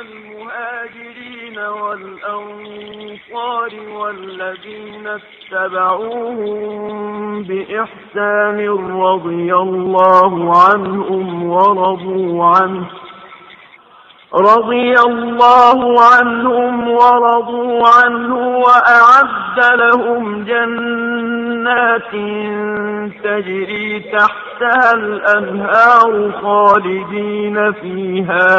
المهاجرين والأنصار والذين اتبعوهم بإحسان رضي الله عنهم ورضوا عنه رضي الله عنهم ورضوا عنه وأعد لهم جنات تجري تحتها الأنهار خالدين فيها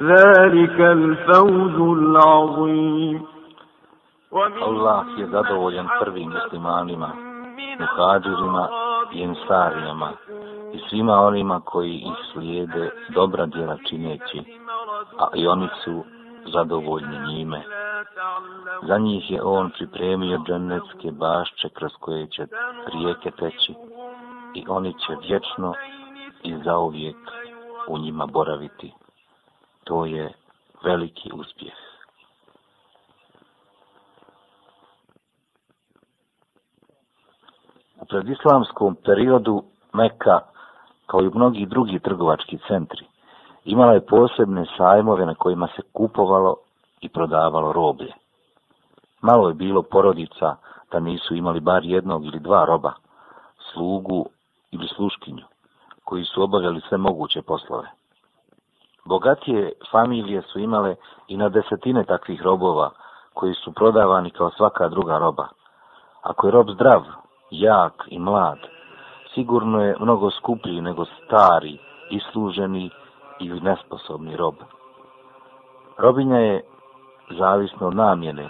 ذلك الفوز العظيم الله يزدولين فرغي مسلمان لما مخاجرين i ensarijama i svima onima koji ih slijede dobra djela čineći, a i oni su zadovoljni njime. Za njih je on pripremio džennetske bašče kroz koje će rijeke teći i oni će vječno i zauvijek u njima boraviti to je veliki uspjeh. U predislamskom periodu Meka, kao i mnogi drugi trgovački centri, imala je posebne sajmove na kojima se kupovalo i prodavalo roblje. Malo je bilo porodica da nisu imali bar jednog ili dva roba, slugu ili sluškinju, koji su obavljali sve moguće poslove. Bogatije familije su imale i na desetine takvih robova, koji su prodavani kao svaka druga roba. Ako je rob zdrav, jak i mlad, sigurno je mnogo skuplji nego stari, isluženi i nesposobni rob. Robinja je zavisno od namjene,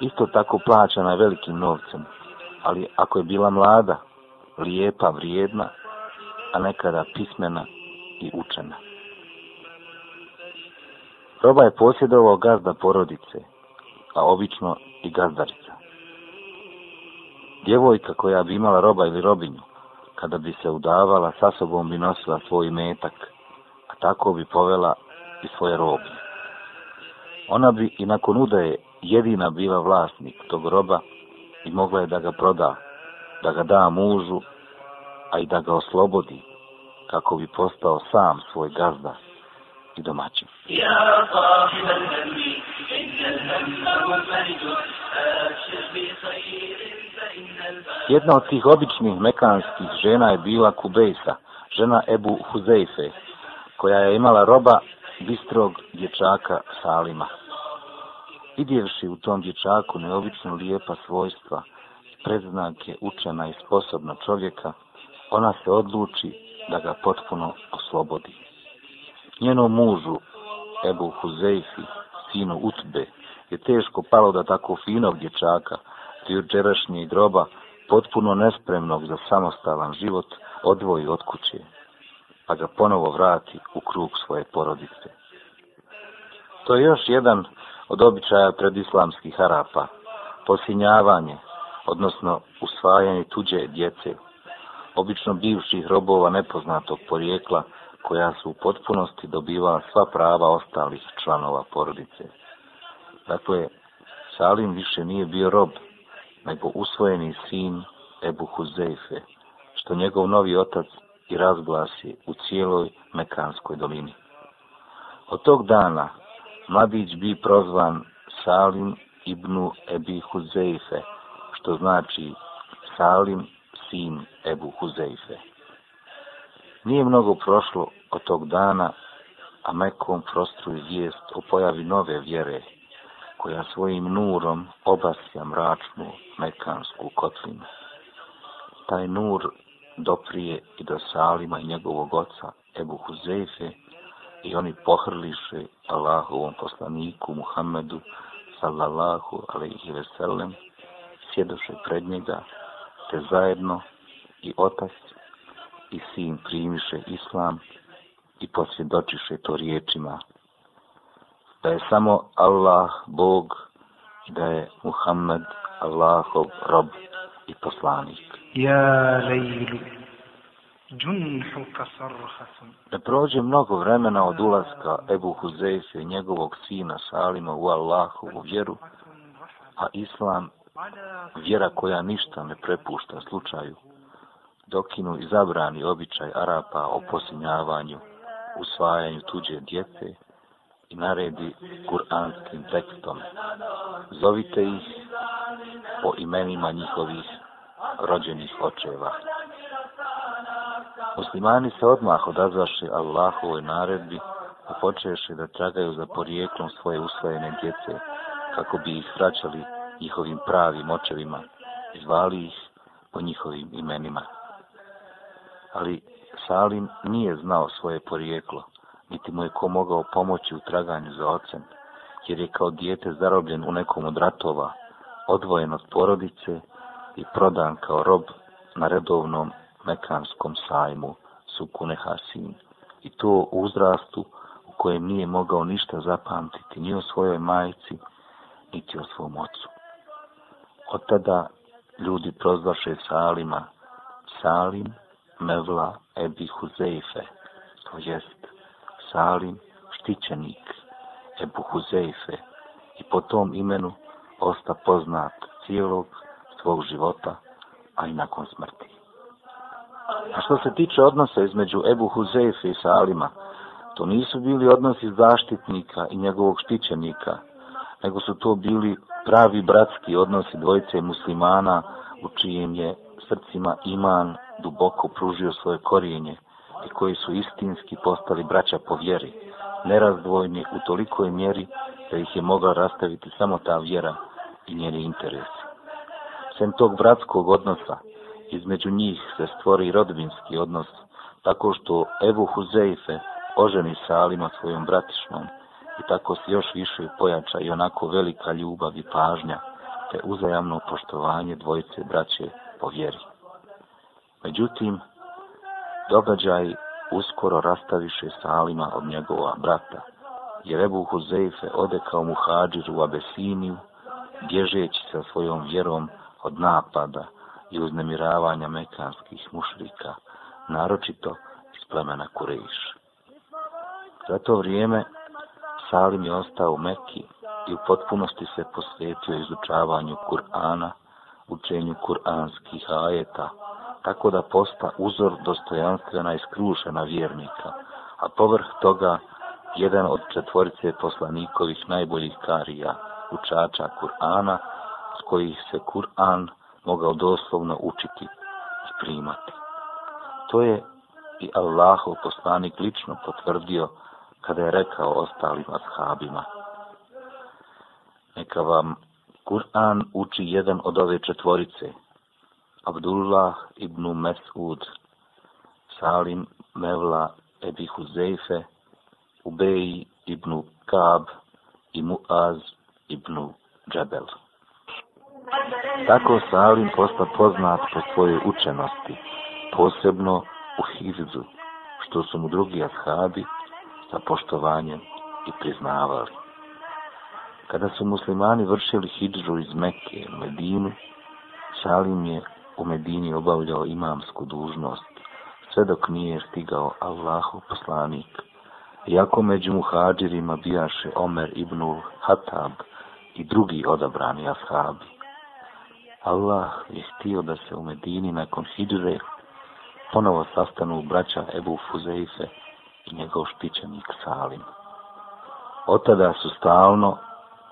isto tako plaćana velikim novcem, ali ako je bila mlada, lijepa, vrijedna, a nekada pismena i učena. Roba je posjedovao gazda porodice, a obično i gazdarica. Djevojka koja bi imala roba ili robinju, kada bi se udavala, sa sobom bi nosila svoj metak, a tako bi povela i svoje robinje. Ona bi i nakon udaje jedina bila vlasnik tog roba i mogla je da ga proda, da ga da mužu, a i da ga oslobodi, kako bi postao sam svoj gazdar i domaćim. Jedna od tih običnih mekanskih žena je bila Kubejsa, žena Ebu Huzeife, koja je imala roba bistrog dječaka Salima. Vidjevši u tom dječaku neobično lijepa svojstva, predznake učena i sposobna čovjeka, ona se odluči da ga potpuno oslobodi. Njenom mužu, Ebu Huzeifi, sinu Utbe, je teško palo da tako finog dječaka, prijučerašnje i droba, potpuno nespremnog za samostalan život, odvoji od kuće, pa ga ponovo vrati u krug svoje porodice. To je još jedan od običaja predislamskih harapa, posinjavanje, odnosno usvajanje tuđe djece, obično bivših robova nepoznatog porijekla, koja su u potpunosti dobiva sva prava ostalih članova porodice. Dakle, Salim više nije bio rob, nego usvojeni sin Ebu Huzeife, što njegov novi otac i razglasi u cijeloj Mekanskoj dolini. Od tog dana mladić bi prozvan Salim ibnu Ebi Huzeife, što znači Salim sin Ebu Huzeife. Nije mnogo prošlo od tog dana, a Mekom prostruje vijest o pojavi nove vjere, koja svojim nurom obasja mračnu mekansku kotlinu. Taj nur doprije i do Salima i njegovog oca Ebu Huzefe i oni pohrliše Allahovom poslaniku Muhammedu sallallahu alaihi ve sellem sjedoše pred njega te zajedno i otac i sin primiše islam i posvjedočiše to riječima da je samo Allah Bog i da je Muhammed Allahov rob i poslanik. Ja lejli, Da prođe mnogo vremena od ulaska Ebu Huzeyfe i njegovog sina Salima u Allahovu vjeru, a Islam, vjera koja ništa ne prepušta slučaju, dokinu i zabrani običaj Arapa o posinjavanju, usvajanju tuđe djece i naredi kuranskim tekstom. Zovite ih po imenima njihovih rođenih očeva. Muslimani se odmah odazvaši Allahovoj naredbi i počeši da tragaju za porijeklom svoje usvojene djece kako bi ih vraćali njihovim pravim očevima i zvali ih po njihovim imenima ali Salim nije znao svoje porijeklo, niti mu je ko mogao pomoći u traganju za ocem, jer je kao dijete zarobljen u nekom od ratova, odvojen od porodice i prodan kao rob na redovnom mekanskom sajmu Sukune Hasin. I to u uzrastu u kojem nije mogao ništa zapamtiti ni o svojoj majici, niti o svom ocu. Od tada ljudi prozvaše Salima Salim, Salim Mevla Ebi Huzeife, to jest Salim štićenik Ebu Huzeife i po tom imenu osta poznat cijelog svog života, a i nakon smrti. A što se tiče odnosa između Ebu Huzeife i Salima, to nisu bili odnosi zaštitnika i njegovog štićenika, nego su to bili pravi bratski odnosi dvojce muslimana u čijem je srcima iman duboko pružio svoje korijenje i koji su istinski postali braća po vjeri, nerazdvojni u tolikoj mjeri da ih je mogla rastaviti samo ta vjera i njeni interesi. Sem tog bratskog odnosa, između njih se stvori rodbinski odnos, tako što Ebu Huzeife oženi sa Alima svojom bratišnom i tako se još više pojača i onako velika ljubav i pažnja te uzajamno poštovanje dvojice braće po vjeri. Međutim, događaj uskoro rastaviše Salima od njegova brata, jer Ebu Huzeife odekao mu hađiru u Abesiniju, bježeći sa svojom vjerom od napada i uznemiravanja mekanskih mušrika, naročito iz plemena Kurejiš. Za to vrijeme Salim je ostao u Mekki i u potpunosti se posvetio izučavanju Kur'ana, učenju kur'anskih ajeta, tako da posta uzor dostojanstvena i skrušena vjernika, a povrh toga jedan od četvorice poslanikovih najboljih karija, učača Kur'ana, s kojih se Kur'an mogao doslovno učiti i primati. To je i Allahov poslanik lično potvrdio kada je rekao ostalim ashabima. Neka vam Kur'an uči jedan od ove četvorice – Abdullah ibn Mesud, Salim Mevla Ebi Huzeife, Ubej ibn Kab i Muaz ibn Džabel. Tako Salim posta poznat po svojoj učenosti, posebno u Hizidu, što su mu drugi ashabi sa poštovanjem i priznavali. Kada su muslimani vršili hidžu iz Mekke u Medinu, Salim je u Medini obavljao imamsku dužnost, sve dok nije stigao Allahu poslanik. Iako među muhađirima bijaše Omer ibn Hatab i drugi odabrani ashabi. Allah je htio da se u Medini nakon hijdre ponovo sastanu braća Ebu Fuzeife i njegov štićenik Salim. Od tada su stalno,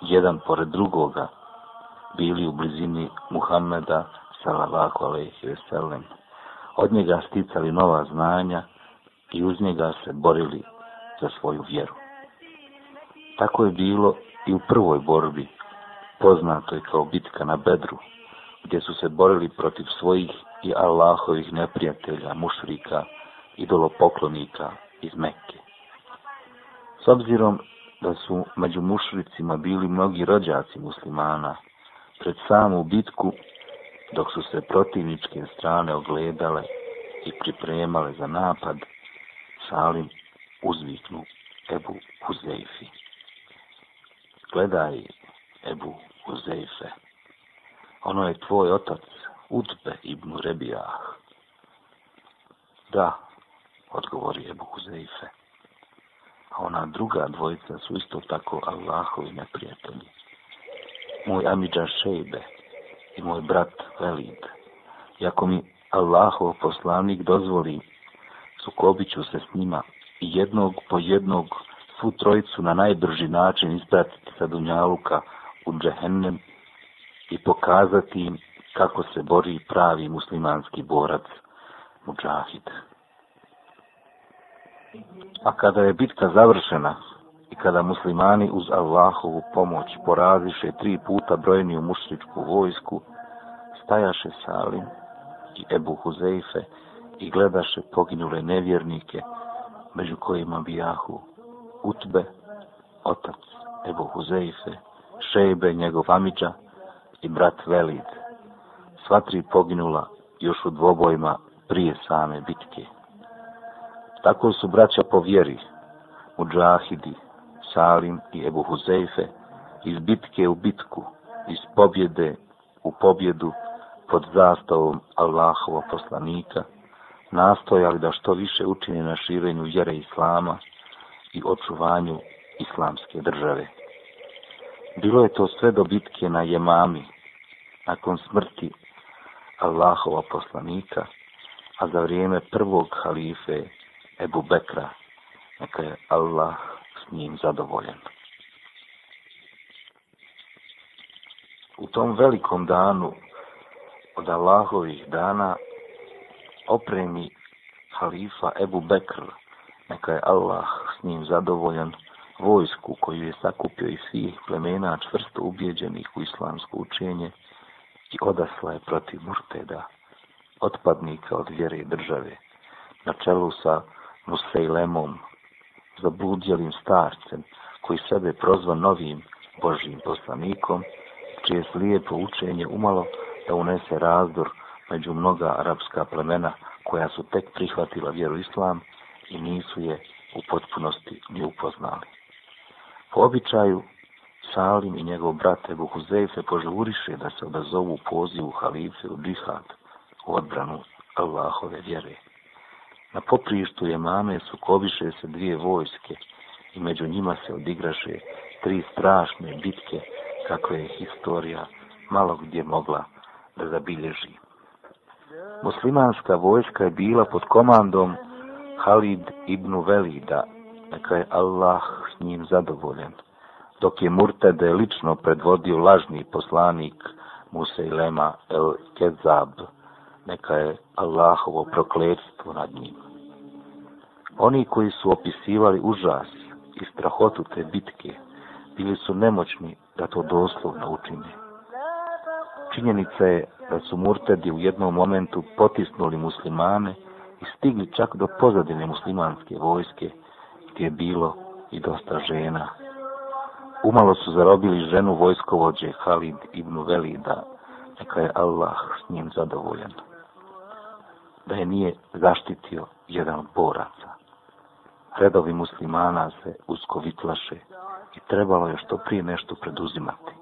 jedan pored drugoga, bili u blizini Muhammeda, sallallahu alaihi ve sellem, od njega sticali nova znanja i uz njega se borili za svoju vjeru. Tako je bilo i u prvoj borbi, poznatoj kao bitka na Bedru, gdje su se borili protiv svojih i Allahovih neprijatelja, mušrika, idolopoklonika iz Mekke. S obzirom da su među mušricima bili mnogi rođaci muslimana, pred samu bitku dok su se protivničke strane ogledale i pripremale za napad, Salim uzviknu Ebu Huzeifi. Gledaj, Ebu Huzeife, ono je tvoj otac Utbe ibn Rebijah. Da, odgovori Ebu Huzeife, a ona druga dvojica su isto tako Allahovi neprijatelji. Moj Amidža Šejbe, i moj brat Velid. I ako mi Allahov poslanik dozvoli, sukobit ću se s njima i jednog po jednog svu trojicu na najbrži način ispratiti sa Dunjaluka u džehennem i pokazati im kako se bori pravi muslimanski borac Mujahid. A kada je bitka završena, i kada muslimani uz Allahovu pomoć poraziše tri puta brojniju mušličku vojsku, stajaše Salim i Ebu Huzeife i gledaše poginule nevjernike, među kojima bijahu Utbe, otac Ebu Huzeife, Šejbe njegov Amidža i brat Velid. Sva tri poginula još u dvobojima prije same bitke. Tako su braća po vjeri, muđahidi, Salim i Ebu Huzeife iz bitke u bitku, iz pobjede u pobjedu pod zastavom Allahova poslanika, nastojali da što više učine na širenju vjere Islama i očuvanju islamske države. Bilo je to sve do bitke na Jemami, nakon smrti Allahova poslanika, a za vrijeme prvog halife Ebu Bekra, neka je Allah njim zadovoljen. U tom velikom danu od Allahovih dana opremi halifa Ebu Bekr, neka je Allah s njim zadovoljen, vojsku koju je sakupio i svih plemena čvrsto ubjeđenih u islamsko učenje i odasla je protiv murteda, otpadnika od vjere države, na čelu sa Nusejlemom, zabludjelim starcem koji sebe prozva novim Božim poslanikom, čije slijepo učenje umalo da unese razdor među mnoga arapska plemena koja su tek prihvatila vjeru islam i nisu je u potpunosti ni upoznali. Po običaju, Salim i njegov brat Ebu Huzefe požuriše da se odazovu pozivu halife u džihad u odbranu Allahove vjere. Na poprištu je mame su kobiše se dvije vojske i među njima se odigraše tri strašne bitke kakve je historija malo gdje mogla da zabilježi. Muslimanska vojska je bila pod komandom Halid ibn Velida, neka je Allah s njim zadovoljen, dok je Murtede lično predvodio lažni poslanik Musejlema el-Kezab. El-Kezab neka je Allahovo prokletstvo nad njim. Oni koji su opisivali užas i strahotu te bitke, bili su nemoćni da to doslovno učine. Činjenica je da su murtedi u jednom momentu potisnuli muslimane i stigli čak do pozadine muslimanske vojske, gdje je bilo i dosta žena. Umalo su zarobili ženu vojskovođe Halid ibn Velida, neka je Allah s njim zadovoljeno da je nije zaštitio jedan od boraca. Redovi muslimana se usko vitlaše i trebalo je što prije nešto preduzimati.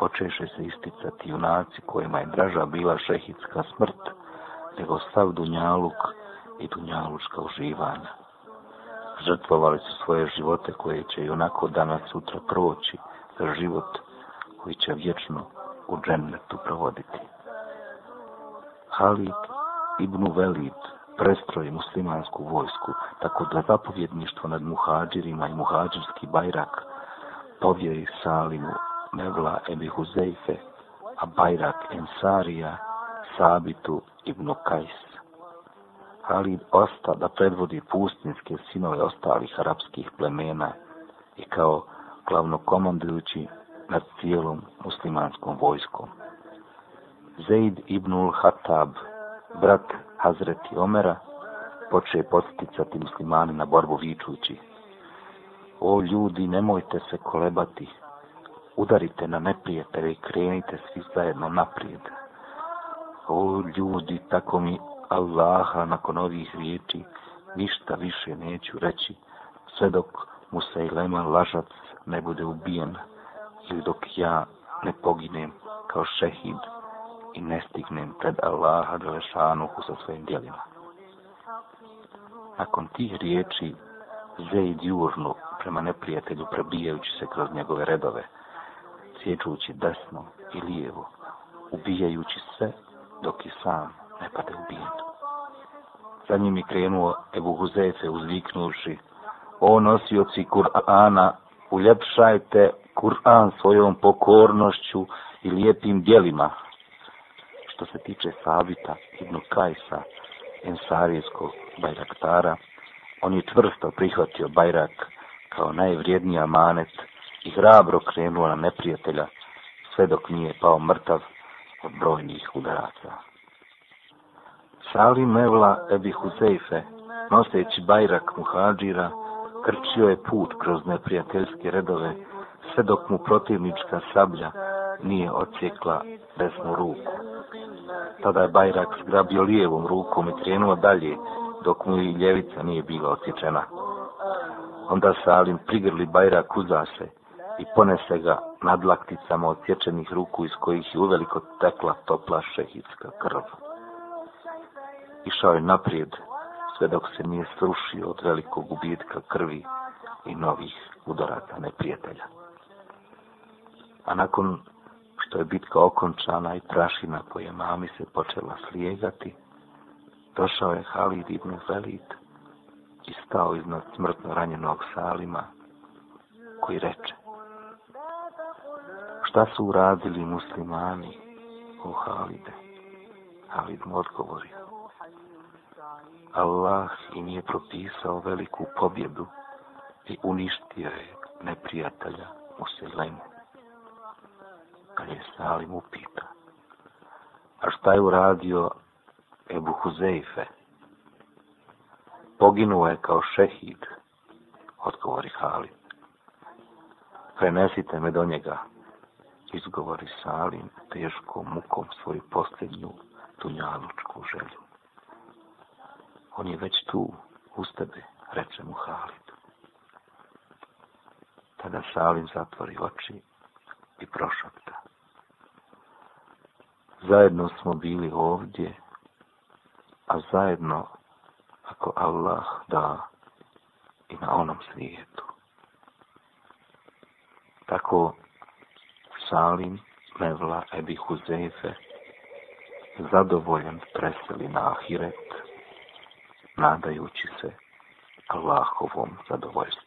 Počeše se isticati junaci kojima je draža bila šehidska smrt, nego stav Dunjaluk i Dunjalučka uživanja. Žrtvovali su svoje živote koje će i onako danas sutra proći za život koji će vječno u džennetu provoditi. Halid Ibn Velid prestroje muslimansku vojsku, tako da zapovjedništvo nad muhađirima i muhađirski bajrak povjeri Salimu Mevla Ebi Huzeife, a bajrak Ensarija Sabitu Ibn Kajs. Halid osta da predvodi pustinske sinove ostalih arapskih plemena i kao glavno komandujući nad cijelom muslimanskom vojskom. Zaid ibnul Hatab brat Hazreti Omera, poče posticati muslimane na borbu vičući. O ljudi, nemojte se kolebati, udarite na neprijatelje i krenite svi zajedno naprijed. O ljudi, tako mi Allaha nakon ovih riječi ništa više neću reći, sve dok mu se i leman lažac ne bude ubijen ili dok ja ne poginem kao šehid i ne stignem pred Allaha Đelešanuhu sa svojim djelima. Nakon tih riječi, Zaid južno prema neprijatelju prebijajući se kroz njegove redove, cijeđući desno i lijevo, ubijajući se dok i sam ne pade ubijen. Za njim je krenuo Ebu Huzefe uzviknuši, o nosioci Kur'ana, uljepšajte Kur'an svojom pokornošću i lijepim dijelima, što se tiče Sabita Ibn Kajsa, ensarijskog bajraktara, on je čvrsto prihvatio bajrak kao najvrijedniji amanet i hrabro krenuo na neprijatelja sve dok nije pao mrtav od brojnih udaraca. Salim Evla Ebi Huzeife, noseći bajrak muhađira, krčio je put kroz neprijateljske redove sve dok mu protivnička sablja nije ocijekla desnu ruku. Tada je Bajrak zgrabio lijevom rukom i krenuo dalje, dok mu i ljevica nije bila otječena. Onda se Alim prigrli Bajrak uzase i ponese ga nad lakticama otječenih ruku iz kojih je uveliko tekla topla šehidska krv. Išao je naprijed, sve dok se nije srušio od velikog gubitka krvi i novih udaraca neprijatelja. A nakon što je bitka okončana i prašina po jemami se počela slijegati, došao je Halid ibn Velid i stao iznad smrtno ranjenog Salima, koji reče Šta su uradili muslimani, o Halide? Halid mu odgovori Allah im je propisao veliku pobjedu i uništio je neprijatelja muslimani. Kaže, Salim upita. A šta je uradio Ebu Huzeife? Poginuo je kao šehid, odgovori Halid. Prenesite me do njega, izgovori Salim teškom mukom svoju posljednju tunjalučku želju. On je već tu, uz tebe, reče mu Halid. Tada Salim zatvori oči i prošapta zajedno smo bili ovdje, a zajedno, ako Allah da, i na onom svijetu. Tako Salim Mevla Ebi Huzefe zadovoljen preseli na Ahiret, nadajući se Allahovom zadovoljstvu.